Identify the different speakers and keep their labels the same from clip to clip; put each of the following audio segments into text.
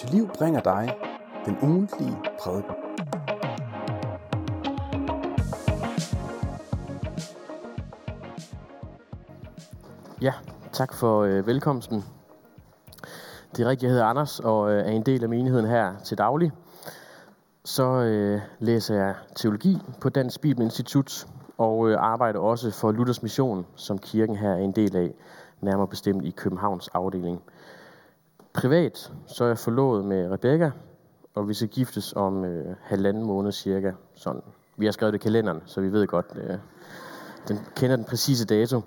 Speaker 1: til liv bringer dig den ugentlige prædiken.
Speaker 2: Ja, tak for øh, velkomsten. Det er rigtigt, jeg hedder Anders og øh, er en del af menigheden her til daglig. Så øh, læser jeg teologi på Dansk Bibelinstitut og øh, arbejder også for Luthers Mission, som kirken her er en del af, nærmere bestemt i Københavns afdeling. Privat så er jeg forlovet med Rebecca, og vi skal giftes om øh, halvanden måned cirka. Sådan. Vi har skrevet det i kalenderen, så vi ved godt, øh, den kender den præcise dato.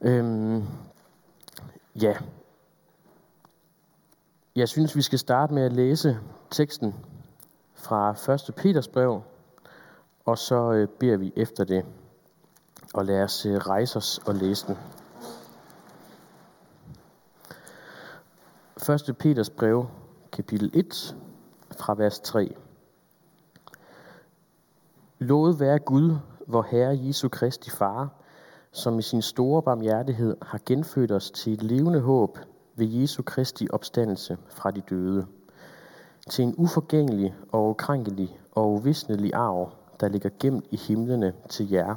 Speaker 2: Øhm, ja. Jeg synes, vi skal starte med at læse teksten fra 1. Peters brev, og så øh, beder vi efter det. Og lad os øh, rejse os og læse den. 1. Peters brev, kapitel 1, fra vers 3. Lovet være Gud, vor Herre Jesu Kristi Far, som i sin store barmhjertighed har genfødt os til et levende håb ved Jesu Kristi opstandelse fra de døde, til en uforgængelig og ukrænkelig og uvisnelig arv, der ligger gemt i himlene til jer,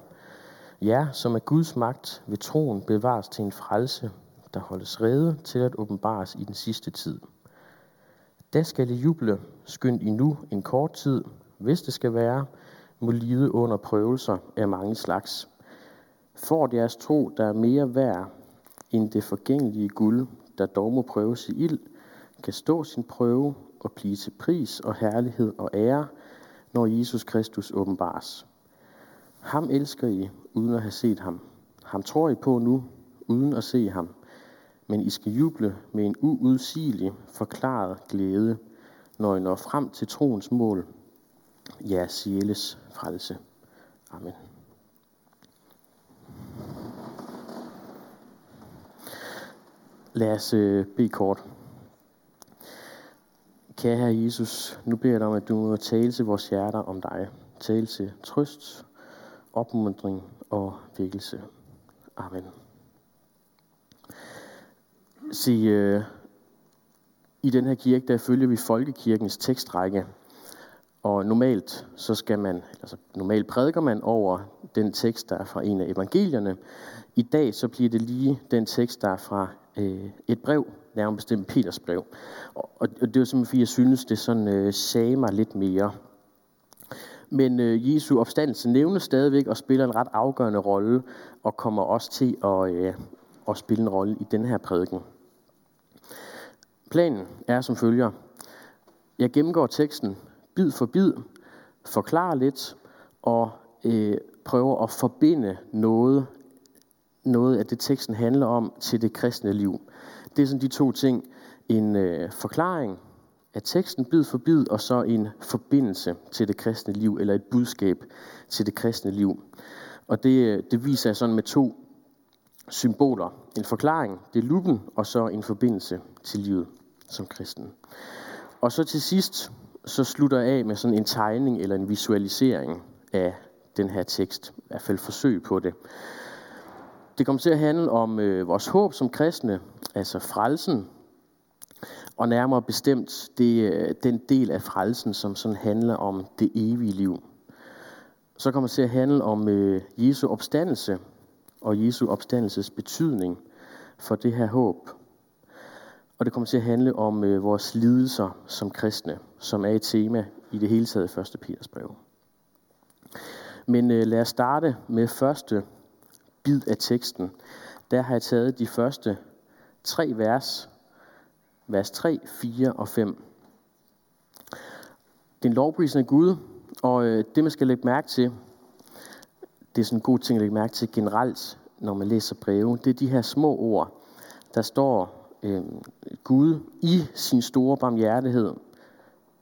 Speaker 2: jer, som er Guds magt ved troen bevares til en frelse, der holdes rede til at åbenbares i den sidste tid. Da skal I juble, skyndt I nu en kort tid, hvis det skal være, må lide under prøvelser af mange slags. For jeres tro, der er mere værd end det forgængelige guld, der dog må prøves i ild, kan stå sin prøve og blive til pris og herlighed og ære, når Jesus Kristus åbenbares. Ham elsker I, uden at have set ham. Ham tror I på nu, uden at se ham. Men I skal juble med en uudsigelig, forklaret glæde, når I når frem til troens mål, jeres sjæles frelse. Amen. Lad os øh, bede kort. Kære Herre Jesus, nu beder jeg dig om, at du må tale til vores hjerter om dig. Tale til trøst, opmuntring og vækkelse. Amen. Se, øh, i den her kirke, der følger vi folkekirkens tekstrække. Og normalt, så skal man, altså normalt prædiker man over den tekst, der er fra en af evangelierne. I dag så bliver det lige den tekst, der er fra øh, et brev, nærmere bestemt Peters brev. Og, og det var simpelthen, fordi jeg synes, det sådan øh, sagde mig lidt mere. Men øh, Jesu opstandelse nævnes stadigvæk og spiller en ret afgørende rolle, og kommer også til at, øh, at spille en rolle i den her prædiken. Planen er som følger. Jeg gennemgår teksten bid for bid, forklarer lidt og øh, prøver at forbinde noget, noget af det teksten handler om til det kristne liv. Det er sådan de to ting. En øh, forklaring af teksten bid for bid, og så en forbindelse til det kristne liv, eller et budskab til det kristne liv. Og det, øh, det viser jeg sådan med to symboler. En forklaring, det er lupen, og så en forbindelse til livet som kristen. Og så til sidst, så slutter jeg af med sådan en tegning eller en visualisering af den her tekst. I hvert fald forsøg på det. Det kommer til at handle om øh, vores håb som kristne, altså frelsen, og nærmere bestemt det, øh, den del af frelsen, som sådan handler om det evige liv. Så kommer det til at handle om øh, Jesu opstandelse og Jesu opstandelses betydning for det her håb. Og det kommer til at handle om øh, vores lidelser som kristne, som er et tema i det hele taget i 1. Peters brev. Men øh, lad os starte med første bid af teksten. Der har jeg taget de første tre vers, vers 3, 4 og 5. Det er en lovprisen af Gud, og øh, det man skal lægge mærke til, det er sådan en god ting at lægge mærke til generelt, når man læser breve, det er de her små ord. Der står, øh, Gud i sin store barmhjertighed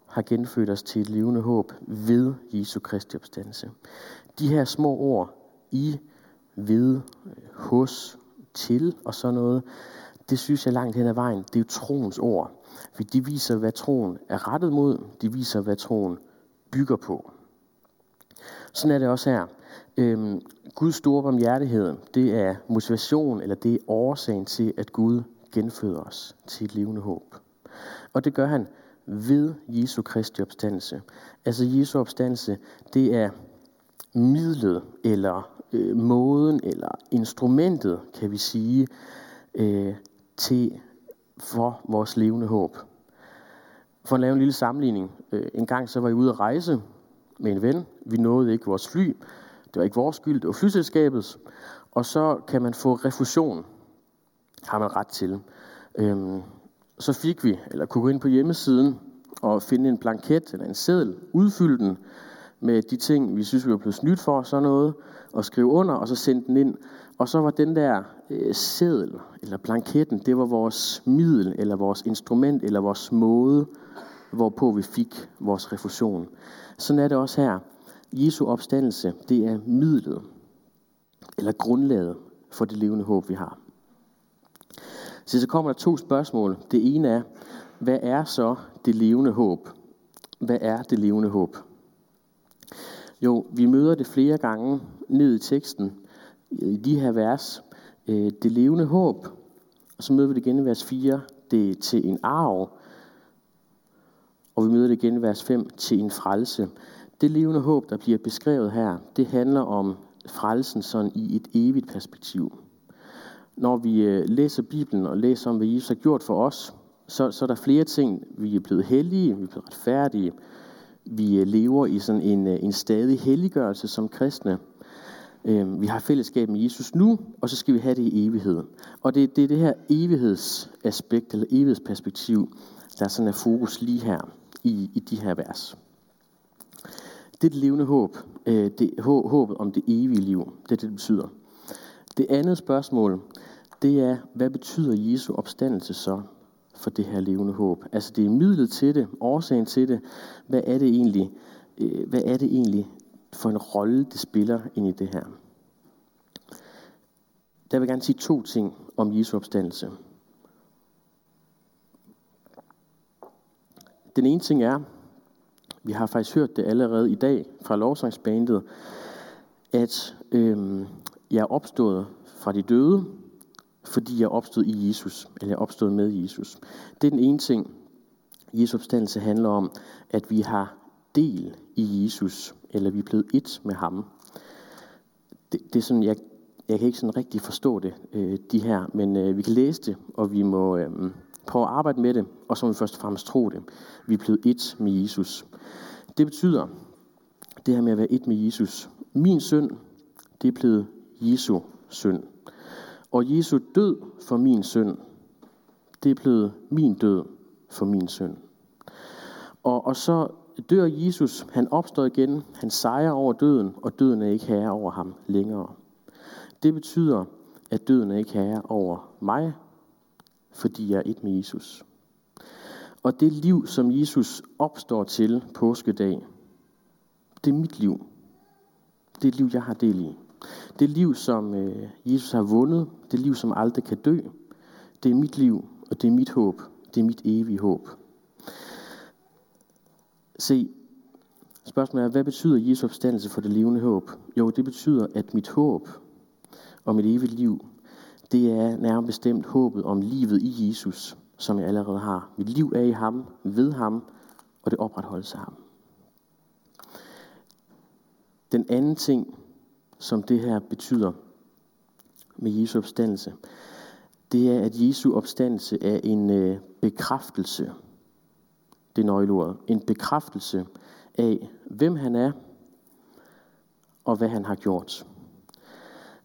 Speaker 2: har genfødt os til et levende håb ved Jesu Kristi opstandelse. De her små ord, i, ved, hos, til og sådan noget, det synes jeg langt hen ad vejen, det er jo troens ord. For de viser, hvad troen er rettet mod, de viser, hvad troen bygger på. Sådan er det også her. Øhm, Guds store barmhjertighed, det er motivation, eller det er årsagen til, at Gud genføder os til et levende håb. Og det gør han ved Jesu Kristi opstandelse. Altså Jesu opstandelse, det er midlet, eller øh, måden, eller instrumentet, kan vi sige, øh, til for vores levende håb. For at lave en lille sammenligning. Øh, en gang så var jeg ude at rejse med en ven. Vi nåede ikke vores fly. Det var ikke vores skyld, det var flyselskabets. Og så kan man få refusion. Har man ret til. Øhm, så fik vi, eller kunne gå ind på hjemmesiden og finde en blanket eller en seddel, udfylde den med de ting, vi synes, vi var blevet snydt for, sådan noget, og skrive under, og så sende den ind. Og så var den der øh, seddel, eller blanketten, det var vores middel, eller vores instrument, eller vores måde, hvorpå vi fik vores refusion. Sådan er det også her. Jesu opstandelse, det er midlet, eller grundlaget for det levende håb, vi har. Så så kommer der to spørgsmål. Det ene er, hvad er så det levende håb? Hvad er det levende håb? Jo, vi møder det flere gange ned i teksten, i de her vers. Øh, det levende håb, og så møder vi det igen i vers 4, det er til en arv. Og vi møder det igen i vers 5, til en frelse. Det levende håb, der bliver beskrevet her, det handler om frelsen sådan i et evigt perspektiv. Når vi øh, læser Bibelen og læser om, hvad Jesus har gjort for os, så, så er der flere ting. Vi er blevet hellige, vi er blevet retfærdige, vi øh, lever i sådan en, øh, en stadig helliggørelse som kristne. Øhm, vi har fællesskab med Jesus nu, og så skal vi have det i evigheden. Og det, det er det her evighedsaspekt, eller evighedsperspektiv, der sådan er fokus lige her i, i de her vers. Det er det levende håb. Det, håbet om det evige liv. Det er det, det betyder. Det andet spørgsmål, det er, hvad betyder Jesu opstandelse så for det her levende håb? Altså det er midlet til det, årsagen til det. Hvad er det egentlig, øh, hvad er det egentlig for en rolle, det spiller ind i det her? Der vil jeg gerne sige to ting om Jesu opstandelse. Den ene ting er, vi har faktisk hørt det allerede i dag fra lovsangsbandet, at øhm, jeg er opstået fra de døde, fordi jeg er opstået i Jesus, eller jeg er opstået med Jesus. Det er den ene ting. Jesu opstandelse handler om, at vi har del i Jesus, eller vi er blevet et med ham. Det, det er sådan, jeg, jeg kan ikke sådan rigtig forstå det, øh, de her, men øh, vi kan læse det, og vi må øh, prøve at arbejde med det, og så må vi først og fremmest tro det. Vi er blevet et med Jesus. Det betyder, det her med at være et med Jesus. Min synd, det er blevet Jesu synd. Og Jesu død for min synd, det er blevet min død for min synd. Og, og så dør Jesus, han opstår igen, han sejrer over døden, og døden er ikke herre over ham længere. Det betyder, at døden er ikke herre over mig, fordi jeg er et med Jesus. Og det liv, som Jesus opstår til påskedag, det er mit liv. Det er et liv, jeg har del i. Det liv, som øh, Jesus har vundet, det liv, som aldrig kan dø, det er mit liv, og det er mit håb. Det er mit evige håb. Se, spørgsmålet er, hvad betyder Jesu opstandelse for det levende håb? Jo, det betyder, at mit håb og mit evige liv, det er nærmest bestemt håbet om livet i Jesus, som jeg allerede har. Mit liv er i ham, ved ham, og det opretholdes af ham. Den anden ting, som det her betyder med Jesu opstandelse, det er, at Jesu opstandelse er en øh, bekræftelse. Det er nøgleordet. En bekræftelse af, hvem han er, og hvad han har gjort.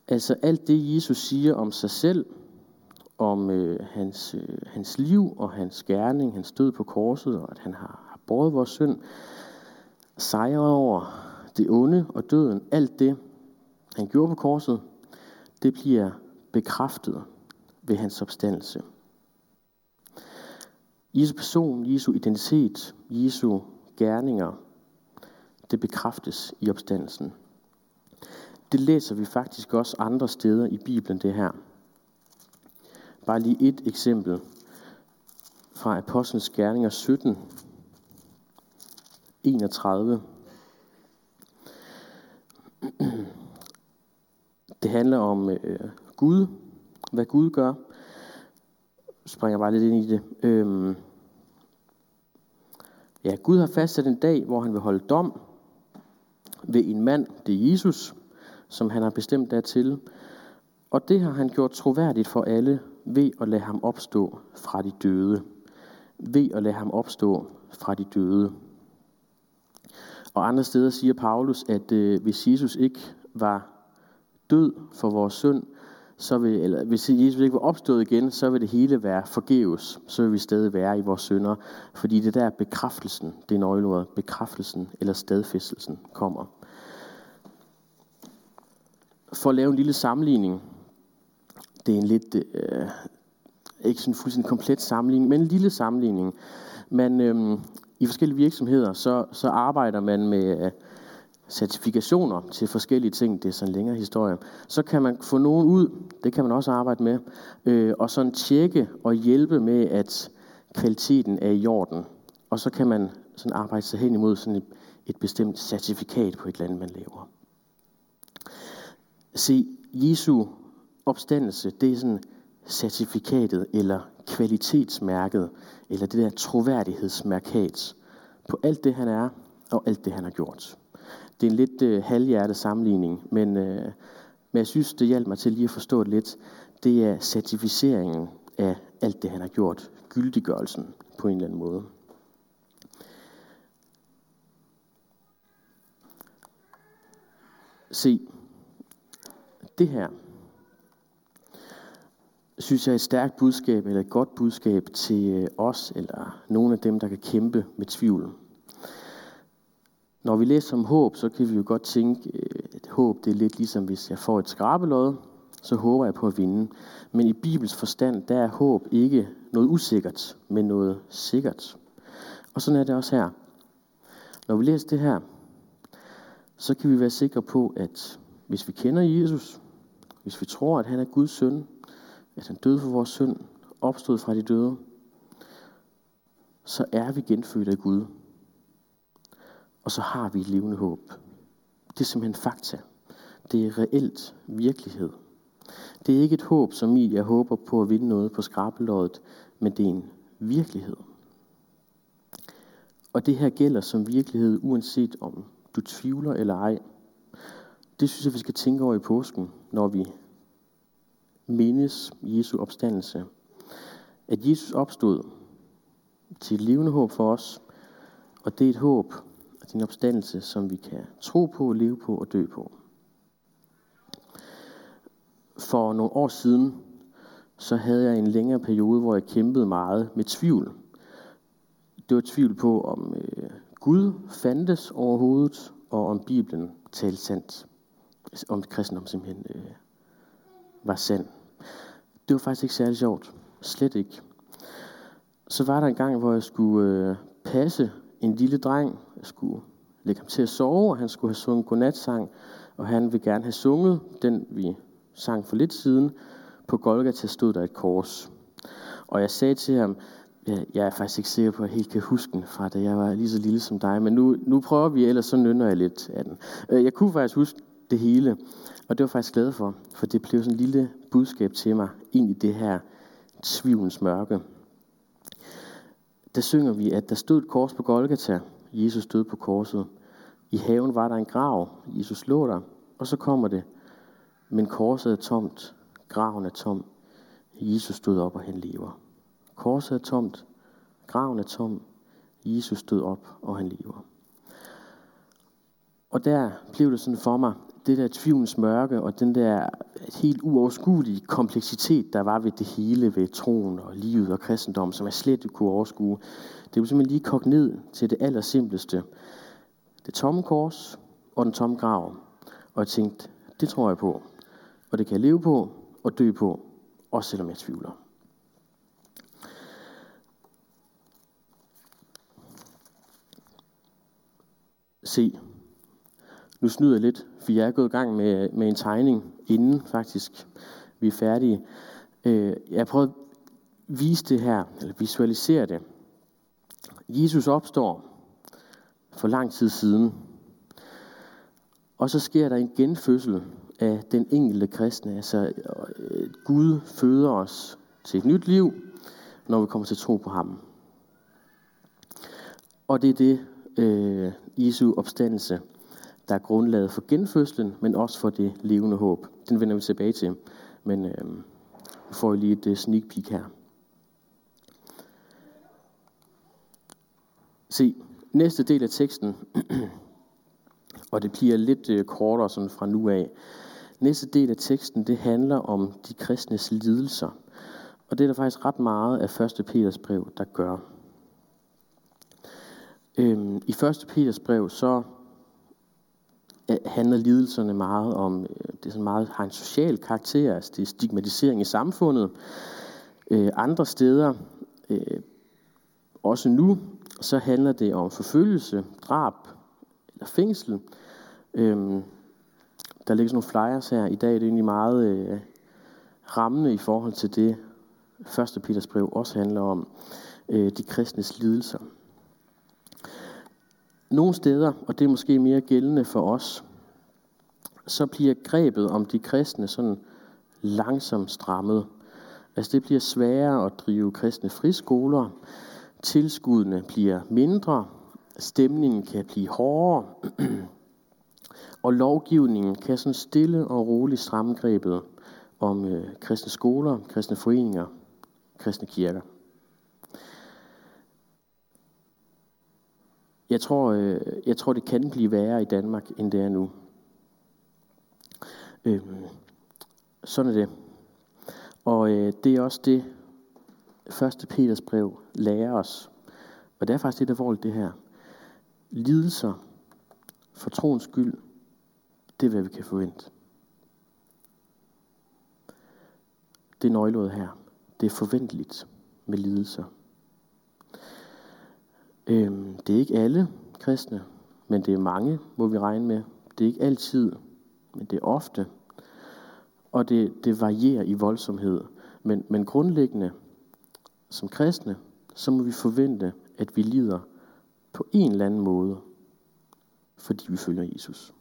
Speaker 2: Altså alt det, Jesus siger om sig selv, om øh, hans, øh, hans liv og hans gerning, hans død på korset, og at han har, har båret vores synd, sejret over det onde og døden, alt det, han gjorde på korset, det bliver bekræftet ved hans opstandelse. Jesu person, Jesu identitet, Jesu gerninger, det bekræftes i opstandelsen. Det læser vi faktisk også andre steder i Bibelen, det her. Bare lige et eksempel fra Apostlenes Gerninger 17, 31. handler om øh, Gud, hvad Gud gør. Jeg springer bare lidt ind i det. Øhm, Ja, Gud har fastsat en dag, hvor han vil holde dom ved en mand, det er Jesus, som han har bestemt dertil. Og det har han gjort troværdigt for alle ved at lade ham opstå fra de døde. Ved at lade ham opstå fra de døde. Og andre steder siger Paulus, at øh, hvis Jesus ikke var død for vores synd, så vil, eller hvis Jesus ikke var opstået igen, så vil det hele være forgæves. Så vil vi stadig være i vores synder. Fordi det der bekræftelsen, det er nøgleordet, bekræftelsen eller stadfæstelsen kommer. For at lave en lille sammenligning, det er en lidt, øh, ikke sådan fuldstændig komplet sammenligning, men en lille sammenligning. Man, øh, I forskellige virksomheder, så, så arbejder man med øh, certifikationer til forskellige ting. Det er sådan en længere historie. Så kan man få nogen ud, det kan man også arbejde med, øh, og sådan tjekke og hjælpe med, at kvaliteten er i orden. Og så kan man sådan arbejde sig hen imod sådan et, et bestemt certifikat på et eller andet, man laver. Se, Jesu opstandelse, det er sådan certifikatet eller kvalitetsmærket, eller det der troværdighedsmærkat på alt det, han er, og alt det, han har gjort. Det er en lidt øh, halvhjertet sammenligning, men, øh, men jeg synes, det hjælper mig til lige at forstå det lidt. Det er certificeringen af alt det, han har gjort. Gyldiggørelsen på en eller anden måde. Se, det her, synes jeg er et stærkt budskab, eller et godt budskab til øh, os, eller nogle af dem, der kan kæmpe med tvivl. Når vi læser om håb, så kan vi jo godt tænke, at håb det er lidt ligesom, hvis jeg får et skrabelod, så håber jeg på at vinde. Men i Bibels forstand, der er håb ikke noget usikkert, men noget sikkert. Og sådan er det også her. Når vi læser det her, så kan vi være sikre på, at hvis vi kender Jesus, hvis vi tror, at han er Guds søn, at han døde for vores synd, opstod fra de døde, så er vi genfødt af Gud. Og så har vi et levende håb. Det er simpelthen fakta. Det er reelt virkelighed. Det er ikke et håb, som i, jeg håber på at vinde noget på skrabelådet, men det er en virkelighed. Og det her gælder som virkelighed, uanset om du tvivler eller ej. Det synes jeg, vi skal tænke over i påsken, når vi mindes Jesu opstandelse. At Jesus opstod til et levende håb for os, og det er et håb, og din opstandelse, som vi kan tro på, leve på og dø på. For nogle år siden, så havde jeg en længere periode, hvor jeg kæmpede meget med tvivl. Det var tvivl på, om øh, Gud fandtes overhovedet, og om Bibelen talte sandt. Om kristendom simpelthen øh, var sand. Det var faktisk ikke særlig sjovt. Slet ikke. Så var der en gang, hvor jeg skulle øh, passe en lille dreng. Skulle lægge ham til at sove, og han skulle have sunget godnatsang. Og han ville gerne have sunget den, vi sang for lidt siden. På Golgata stod der et kors. Og jeg sagde til ham, jeg er faktisk ikke sikker på, at jeg helt kan huske den fra, da jeg var lige så lille som dig, men nu, nu prøver vi, ellers så nynner jeg lidt af den. Øh, jeg kunne faktisk huske det hele, og det var faktisk glad for, for det blev sådan en lille budskab til mig ind i det her tvivlens mørke. Der synger vi, at der stod et kors på Golgata. Jesus stod på korset. I haven var der en grav. Jesus lå der. Og så kommer det. Men korset er tomt. Graven er tom. Jesus stod op, og han lever. Korset er tomt. Graven er tom. Jesus stod op, og han lever. Og der blev det sådan for mig, det der tvivlens mørke og den der helt uoverskuelige kompleksitet, der var ved det hele, ved troen og livet og kristendom, som jeg slet ikke kunne overskue, det blev simpelthen lige kogt ned til det allersimpleste. Det tomme kors og den tomme grav. Og jeg tænkte, det tror jeg på. Og det kan jeg leve på og dø på, også selvom jeg tvivler. Se, nu snyder jeg lidt, for jeg er gået i gang med, med en tegning inden faktisk vi er færdige. Øh, jeg har prøvet at vise det her, eller visualisere det. Jesus opstår for lang tid siden. Og så sker der en genfødsel af den enkelte kristne. Altså øh, Gud føder os til et nyt liv, når vi kommer til tro på ham. Og det er det, øh, Jesu opstandelse, der er grundlaget for genfødslen, men også for det levende håb. Den vender vi tilbage til, men øh, vi får lige et øh, sneak peek her. Se, næste del af teksten, og det bliver lidt øh, kortere sådan fra nu af. Næste del af teksten, det handler om de kristnes lidelser. Og det er der faktisk ret meget af 1. Peters brev, der gør. Øhm, I 1. Peters brev, så handler lidelserne meget om, øh, det er sådan meget, har en social karakter, altså det er stigmatisering i samfundet. Øh, andre steder, øh, også nu, så handler det om forfølgelse, drab eller fængsel. Øhm, der ligger sådan nogle flyers her. I dag det er egentlig meget øh, rammende i forhold til det, 1. Peters brev også handler om, øh, de kristnes lidelser. Nogle steder, og det er måske mere gældende for os, så bliver grebet om de kristne sådan langsomt strammet. Altså det bliver sværere at drive kristne friskoler, tilskuddene bliver mindre, stemningen kan blive hårdere, og lovgivningen kan sådan stille og roligt stramme grebet om øh, kristne skoler, kristne foreninger, kristne kirker. Jeg tror, øh, jeg tror, det kan blive værre i Danmark, end det er nu. Øh, sådan er det. Og øh, det er også det, 1. Peters brev lærer os. Og det er faktisk lidt alvorligt det her. Lidelser for troens skyld, det er, hvad vi kan forvente. Det er nøgleordet her. Det er forventeligt med lidelser. Øhm, det er ikke alle kristne, men det er mange, må vi regne med. Det er ikke altid, men det er ofte. Og det, det varierer i voldsomhed. Men, men grundlæggende, som kristne, så må vi forvente, at vi lider på en eller anden måde, fordi vi følger Jesus.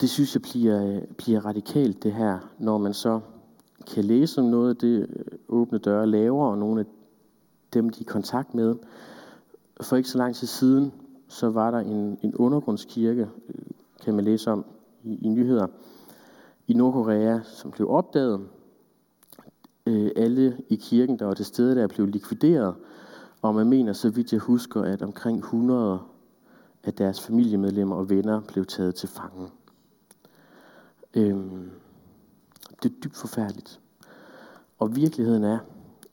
Speaker 2: Det synes jeg bliver, bliver radikalt det her, når man så kan læse om noget af det øh, åbne døre laver, og nogle af dem, de er i kontakt med. For ikke så lang tid siden, så var der en, en undergrundskirke, øh, kan man læse om i, i nyheder, i Nordkorea, som blev opdaget. Øh, alle i kirken, der var til stede, der blev likvideret, og man mener, så vidt jeg husker, at omkring 100 af deres familiemedlemmer og venner blev taget til fange. Øhm, det er dybt forfærdeligt. Og virkeligheden er,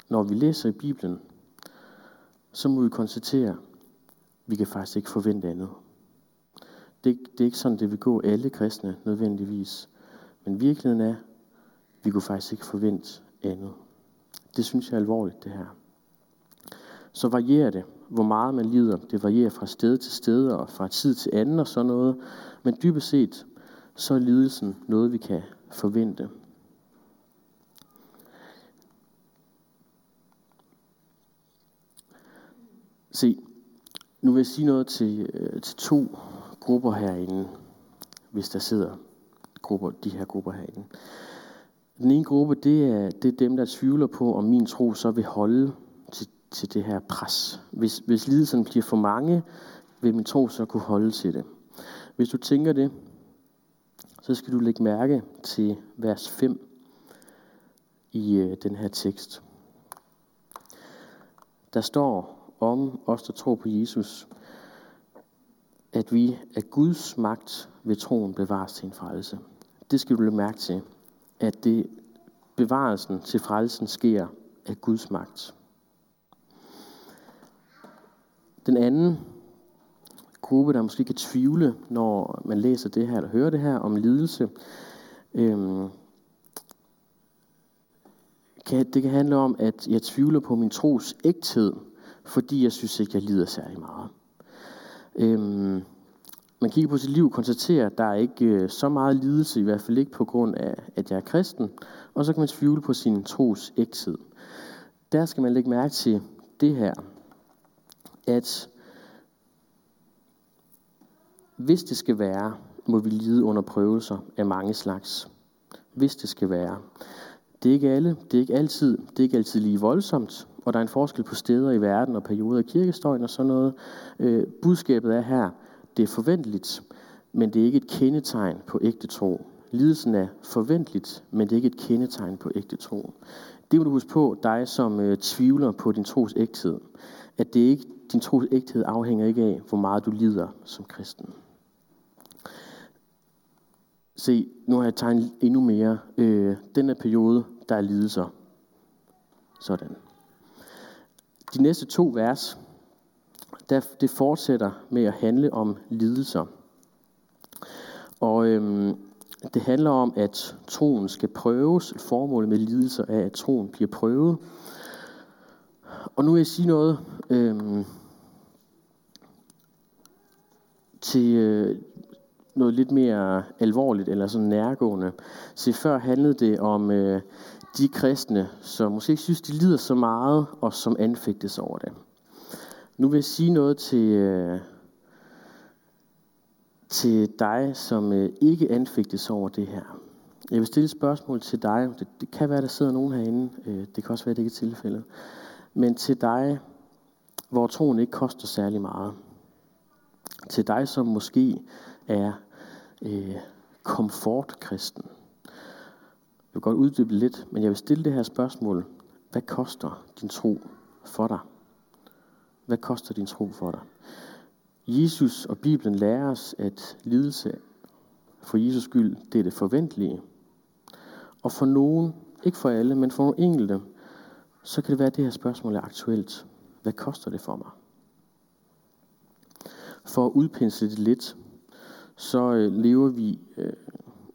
Speaker 2: når vi læser i Bibelen, så må vi konstatere, at vi kan faktisk ikke forvente andet. Det, det er ikke sådan, det vil gå alle kristne nødvendigvis. Men virkeligheden er, at vi kunne faktisk ikke forvente andet. Det synes jeg er alvorligt, det her. Så varierer det, hvor meget man lider. Det varierer fra sted til sted og fra tid til anden og sådan noget. Men dybest set, så er lidelsen noget, vi kan forvente. Se, nu vil jeg sige noget til, øh, til to grupper herinde, hvis der sidder grupper, de her grupper herinde. Den ene gruppe, det er, det er dem, der tvivler på, om min tro så vil holde til, til det her pres. Hvis, hvis lidelsen bliver for mange, vil min tro så kunne holde til det. Hvis du tænker det, så skal du lægge mærke til vers 5 i øh, den her tekst. Der står om os, der tror på Jesus, at vi af Guds magt ved troen bevares til en frelse. Det skal du lægge mærke til, at det bevarelsen til frelsen sker af Guds magt. Den anden gruppe, der måske kan tvivle, når man læser det her, eller hører det her om lidelse, øhm, kan, det kan handle om, at jeg tvivler på min tros ægthed, fordi jeg synes ikke, jeg lider særlig meget. Øhm, man kigger på sit liv og konstaterer, at der er ikke øh, så meget lidelse, i hvert fald ikke på grund af, at jeg er kristen, og så kan man tvivle på sin tros ægthed. Der skal man lægge mærke til det her, at hvis det skal være, må vi lide under prøvelser af mange slags. Hvis det skal være. Det er ikke alle, det er ikke altid, det er ikke altid lige voldsomt, og der er en forskel på steder i verden og perioder af kirkestøjen og sådan noget. Øh, budskabet er her, det er forventeligt, men det er ikke et kendetegn på ægte tro. Lidelsen er forventeligt, men det er ikke et kendetegn på ægte tro. Det må du huske på, dig som øh, tvivler på din tros ægthed. At det ikke, din tros ægthed afhænger ikke af, hvor meget du lider som kristen. Se, nu har jeg tegnet endnu mere. Øh, den her periode, der er lidelser. Sådan. De næste to vers, der, det fortsætter med at handle om lidelser. Og øhm, det handler om, at troen skal prøves. Formålet med lidelser er, at troen bliver prøvet. Og nu vil jeg sige noget øhm, til øh, noget lidt mere alvorligt eller sådan nærgående. Se, før handlede det om øh, de kristne, som måske ikke synes, de lider så meget, og som anfægtes over det. Nu vil jeg sige noget til, øh, til dig, som øh, ikke anfægtes over det her. Jeg vil stille et spørgsmål til dig. Det, det kan være, der sidder nogen herinde. Øh, det kan også være, det ikke er tilfældet. Men til dig, hvor troen ikke koster særlig meget. Til dig, som måske er øh, komfortkristen. Jeg vil godt uddybe lidt, men jeg vil stille det her spørgsmål. Hvad koster din tro for dig? Hvad koster din tro for dig? Jesus og Bibelen lærer os, at lidelse for Jesus skyld, det er det forventelige. Og for nogen, ikke for alle, men for nogle enkelte, så kan det være, at det her spørgsmål er aktuelt. Hvad koster det for mig? For at udpensle det lidt, så øh, lever vi øh,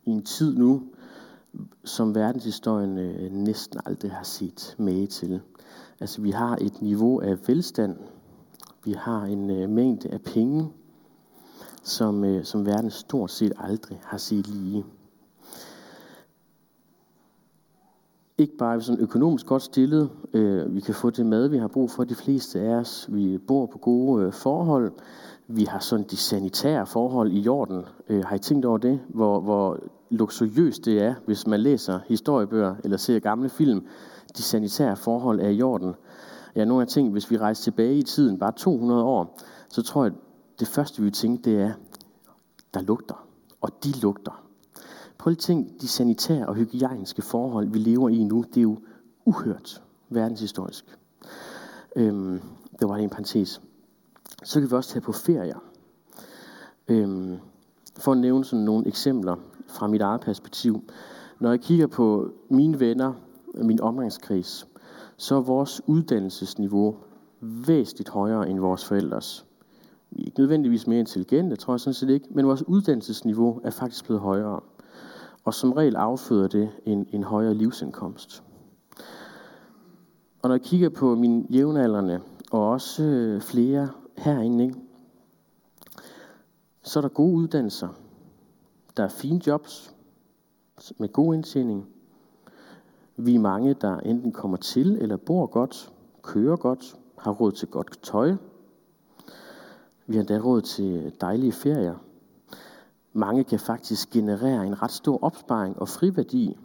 Speaker 2: i en tid nu, som verdenshistorien øh, næsten aldrig har set med til. Altså vi har et niveau af velstand, vi har en øh, mængde af penge, som, øh, som verden stort set aldrig har set lige. Ikke bare er vi sådan økonomisk godt stillet, øh, vi kan få det mad, vi har brug for de fleste af os, vi bor på gode øh, forhold, vi har sådan de sanitære forhold i jorden. Øh, har I tænkt over det? Hvor, hvor luksuriøst det er, hvis man læser historiebøger eller ser gamle film. De sanitære forhold er i jorden. Ja, nogle af ting, hvis vi rejser tilbage i tiden, bare 200 år, så tror jeg, det første vi vil tænke, det er, der lugter. Og de lugter. Prøv at tænke, de sanitære og hygiejniske forhold, vi lever i nu, det er jo uhørt verdenshistorisk. Øhm, det var en parentes. Så kan vi også tage på ferier. Øhm, for at nævne sådan nogle eksempler fra mit eget perspektiv. Når jeg kigger på mine venner, min omgangskreds, så er vores uddannelsesniveau væsentligt højere end vores forældres. Vi er ikke nødvendigvis mere intelligente, tror jeg sådan set ikke, men vores uddannelsesniveau er faktisk blevet højere. Og som regel afføder det en, en højere livsindkomst. Og når jeg kigger på mine jævnaldrende, og også øh, flere herinde, ikke? så er der gode uddannelser. Der er fine jobs med god indtjening. Vi er mange, der enten kommer til eller bor godt, kører godt, har råd til godt tøj. Vi har endda råd til dejlige ferier. Mange kan faktisk generere en ret stor opsparing og friværdi.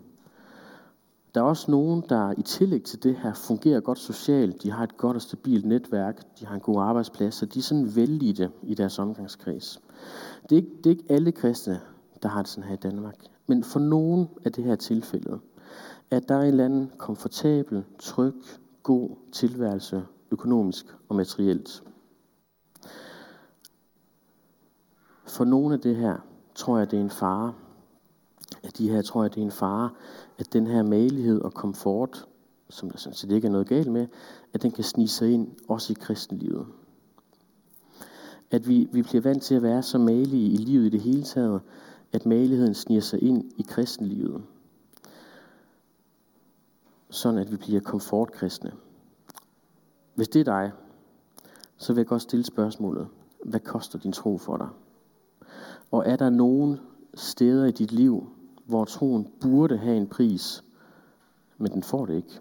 Speaker 2: Der er også nogen, der i tillæg til det her fungerer godt socialt. De har et godt og stabilt netværk. De har en god arbejdsplads. Så de er sådan vældige i deres omgangskreds. Det er, ikke, det er ikke alle kristne, der har det sådan her i Danmark. Men for nogen er det her tilfældet at der er en eller anden komfortabel, tryg, god tilværelse, økonomisk og materielt. For nogle af det her, tror jeg, det er en fare. At de her, tror jeg, det er en fare, at den her malighed og komfort, som der sådan set ikke er noget galt med, at den kan snige sig ind også i kristenlivet. At vi, vi bliver vant til at være så malige i livet i det hele taget, at maligheden sniger sig ind i kristenlivet sådan at vi bliver komfortkristne. Hvis det er dig, så vil jeg godt stille spørgsmålet, hvad koster din tro for dig? Og er der nogen steder i dit liv, hvor troen burde have en pris, men den får det ikke?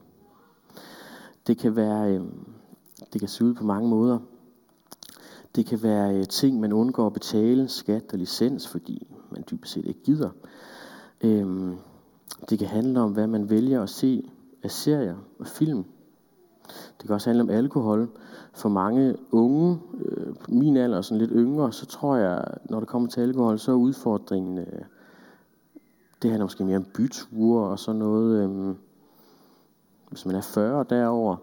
Speaker 2: Det kan være, øh, det kan se ud på mange måder. Det kan være øh, ting, man undgår at betale, skat og licens, fordi man dybest set ikke gider. Øh, det kan handle om, hvad man vælger at se af serier og film. Det kan også handle om alkohol. For mange unge, øh, min alder og sådan lidt yngre, så tror jeg, når det kommer til alkohol, så er udfordringen, øh, det handler måske mere om byture og sådan noget. Øh, hvis man er 40 derover,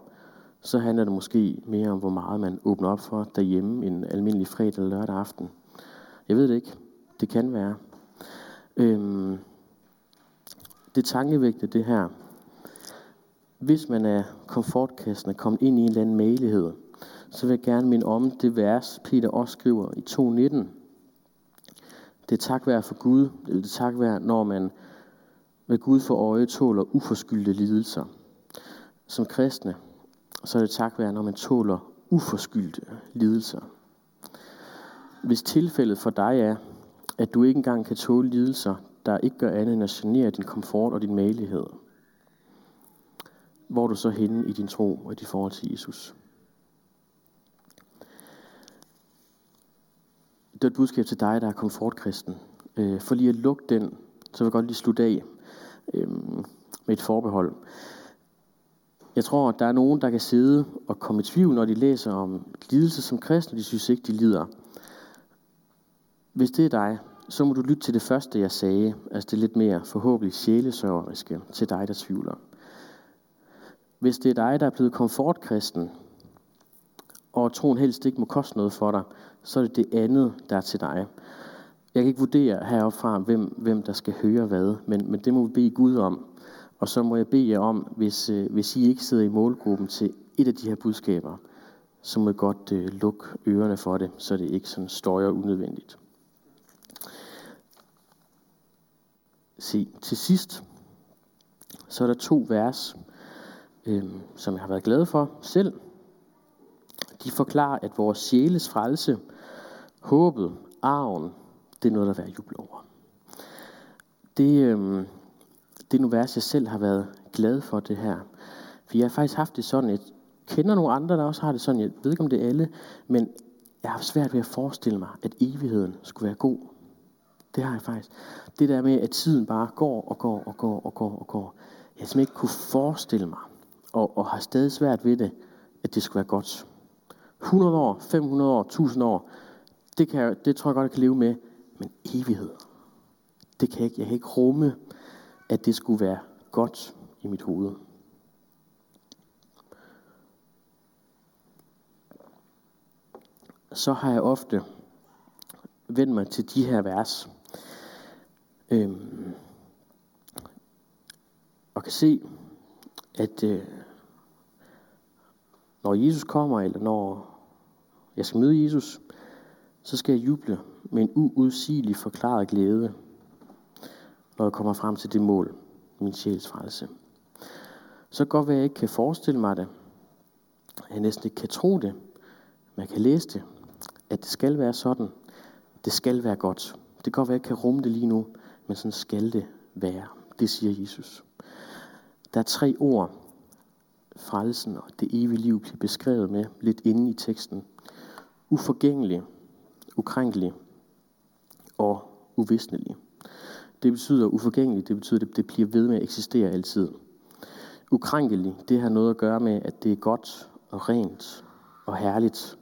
Speaker 2: så handler det måske mere om, hvor meget man åbner op for derhjemme en almindelig fredag eller lørdag aften. Jeg ved det ikke. Det kan være. Øhm, det tankevægte det her. Hvis man er komfortkassen er kommet ind i en eller anden malighed, så vil jeg gerne minde om det vers, Peter også skriver i 2.19. Det er tak være for Gud, eller det er tak være, når man med Gud for øje tåler uforskyldte lidelser. Som kristne, så er det tak være, når man tåler uforskyldte lidelser. Hvis tilfældet for dig er, at du ikke engang kan tåle lidelser, der ikke gør andet end at genere din komfort og din malighed, hvor er du så henne i din tro og i dit forhold til Jesus? Det var et budskab til dig, der er komfortkristen. Øh, for lige at lukke den, så vil jeg godt lige slutte af øh, med et forbehold. Jeg tror, at der er nogen, der kan sidde og komme i tvivl, når de læser om lidelse som kristne, de synes ikke, de lider. Hvis det er dig, så må du lytte til det første, jeg sagde, altså det lidt mere forhåbentlig sjælesørgeriske til dig, der tvivler. Hvis det er dig, der er blevet komfortkristen, og troen helst ikke må koste noget for dig, så er det det andet, der er til dig. Jeg kan ikke vurdere heroppefra, hvem, hvem der skal høre hvad, men, men det må vi bede Gud om. Og så må jeg bede jer om, hvis, øh, hvis I ikke sidder i målgruppen til et af de her budskaber, så må I godt øh, lukke ørerne for det, så det ikke sådan støjer unødvendigt. Se, til sidst, så er der to vers, øh, som jeg har været glad for selv. De forklarer, at vores sjæles frelse, håbet, arven, det er noget, der er værd jubel over. Det, øh, det er nogle vers, jeg selv har været glad for det her. For jeg har faktisk haft det sådan, jeg kender nogle andre, der også har det sådan, jeg ved ikke om det er alle, men jeg har svært ved at forestille mig, at evigheden skulle være god. Det har jeg faktisk. Det der med, at tiden bare går og går og går og går og går. Jeg simpelthen ikke kunne forestille mig, og, og har stadig svært ved det, at det skulle være godt. 100 år, 500 år, 1000 år, det, kan jeg, det tror jeg godt, jeg kan leve med. Men evighed, det kan jeg ikke. Jeg kan ikke rumme, at det skulle være godt i mit hoved. Så har jeg ofte vendt mig til de her vers. Øhm, og kan se, at øh, når Jesus kommer, eller når jeg skal møde Jesus, så skal jeg juble med en uudsigelig forklaret glæde, når jeg kommer frem til det mål, min sjæls frelse. Så godt være, at jeg ikke kan forestille mig det, jeg næsten ikke kan tro det, men jeg kan læse det, at det skal være sådan. Det skal være godt. Det kan godt være, at jeg ikke kan rumme det lige nu, men sådan skal det være. Det siger Jesus. Der er tre ord, frelsen og det evige liv bliver beskrevet med lidt inde i teksten. Uforgængelig, ukrænkelig og uvisnelig. Det betyder uforgængelig, det betyder, at det bliver ved med at eksistere altid. Ukrænkelig, det har noget at gøre med, at det er godt og rent og herligt.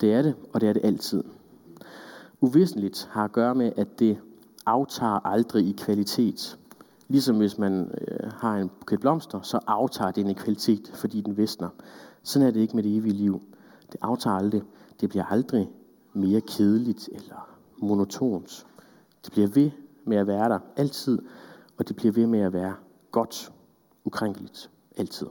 Speaker 2: Det er det, og det er det altid. Uvisneligt har at gøre med, at det aftager aldrig i kvalitet. Ligesom hvis man øh, har en buket blomster, så aftager den i kvalitet, fordi den visner. Sådan er det ikke med det evige liv. Det aftager aldrig. Det bliver aldrig mere kedeligt eller monotont. Det bliver ved med at være der altid, og det bliver ved med at være godt, ukrænkeligt, altid.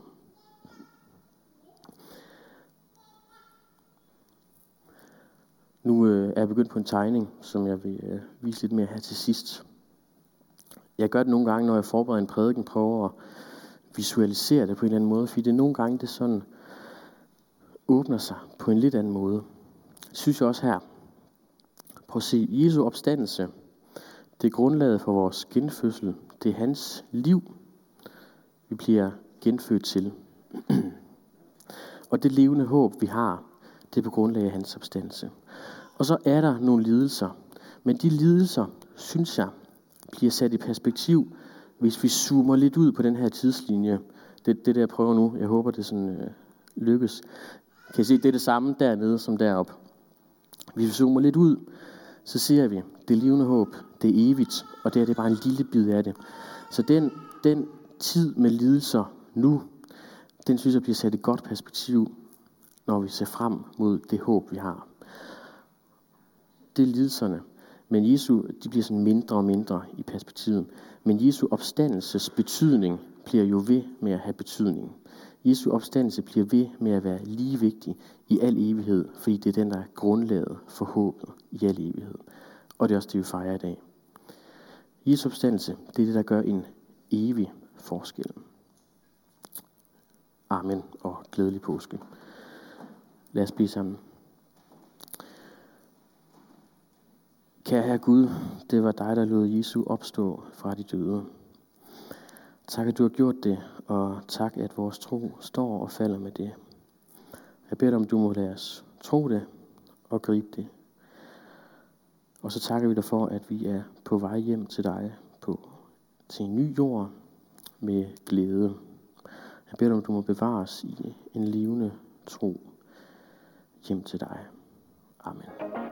Speaker 2: Nu øh, er jeg begyndt på en tegning, som jeg vil øh, vise lidt mere her til sidst. Jeg gør det nogle gange, når jeg forbereder en prædiken, prøver at visualisere det på en eller anden måde, fordi det er nogle gange, det sådan åbner sig på en lidt anden måde. Synes jeg også her. Prøv at se, Jesu opstandelse, det er grundlaget for vores genfødsel. Det er hans liv, vi bliver genfødt til. og det levende håb, vi har, det er på grundlag af hans opstandelse. Og så er der nogle lidelser. Men de lidelser, synes jeg, bliver sat i perspektiv, hvis vi zoomer lidt ud på den her tidslinje, det, det der jeg prøver nu, jeg håber det sådan øh, lykkes. Kan I se, det er det samme dernede som deroppe. Hvis vi zoomer lidt ud, så ser vi, det levende håb, det er evigt, og det er det bare en lille bid af det. Så den, den tid med lidelser nu, den synes jeg bliver sat i godt perspektiv, når vi ser frem mod det håb, vi har. Det er lidelserne. Men Jesu, de bliver sådan mindre og mindre i perspektivet. Men Jesu opstandelses betydning bliver jo ved med at have betydning. Jesu opstandelse bliver ved med at være lige vigtig i al evighed, fordi det er den, der er grundlaget for håbet i al evighed. Og det er også det, vi fejrer i dag. Jesu opstandelse, det er det, der gør en evig forskel. Amen og glædelig påske. Lad os blive sammen. Kære Herre Gud, det var dig, der lod Jesu opstå fra de døde. Tak, at du har gjort det, og tak, at vores tro står og falder med det. Jeg beder dig, om du må lade os tro det og gribe det. Og så takker vi dig for, at vi er på vej hjem til dig på, til en ny jord med glæde. Jeg beder dig, om du må bevare os i en levende tro hjem til dig. Amen.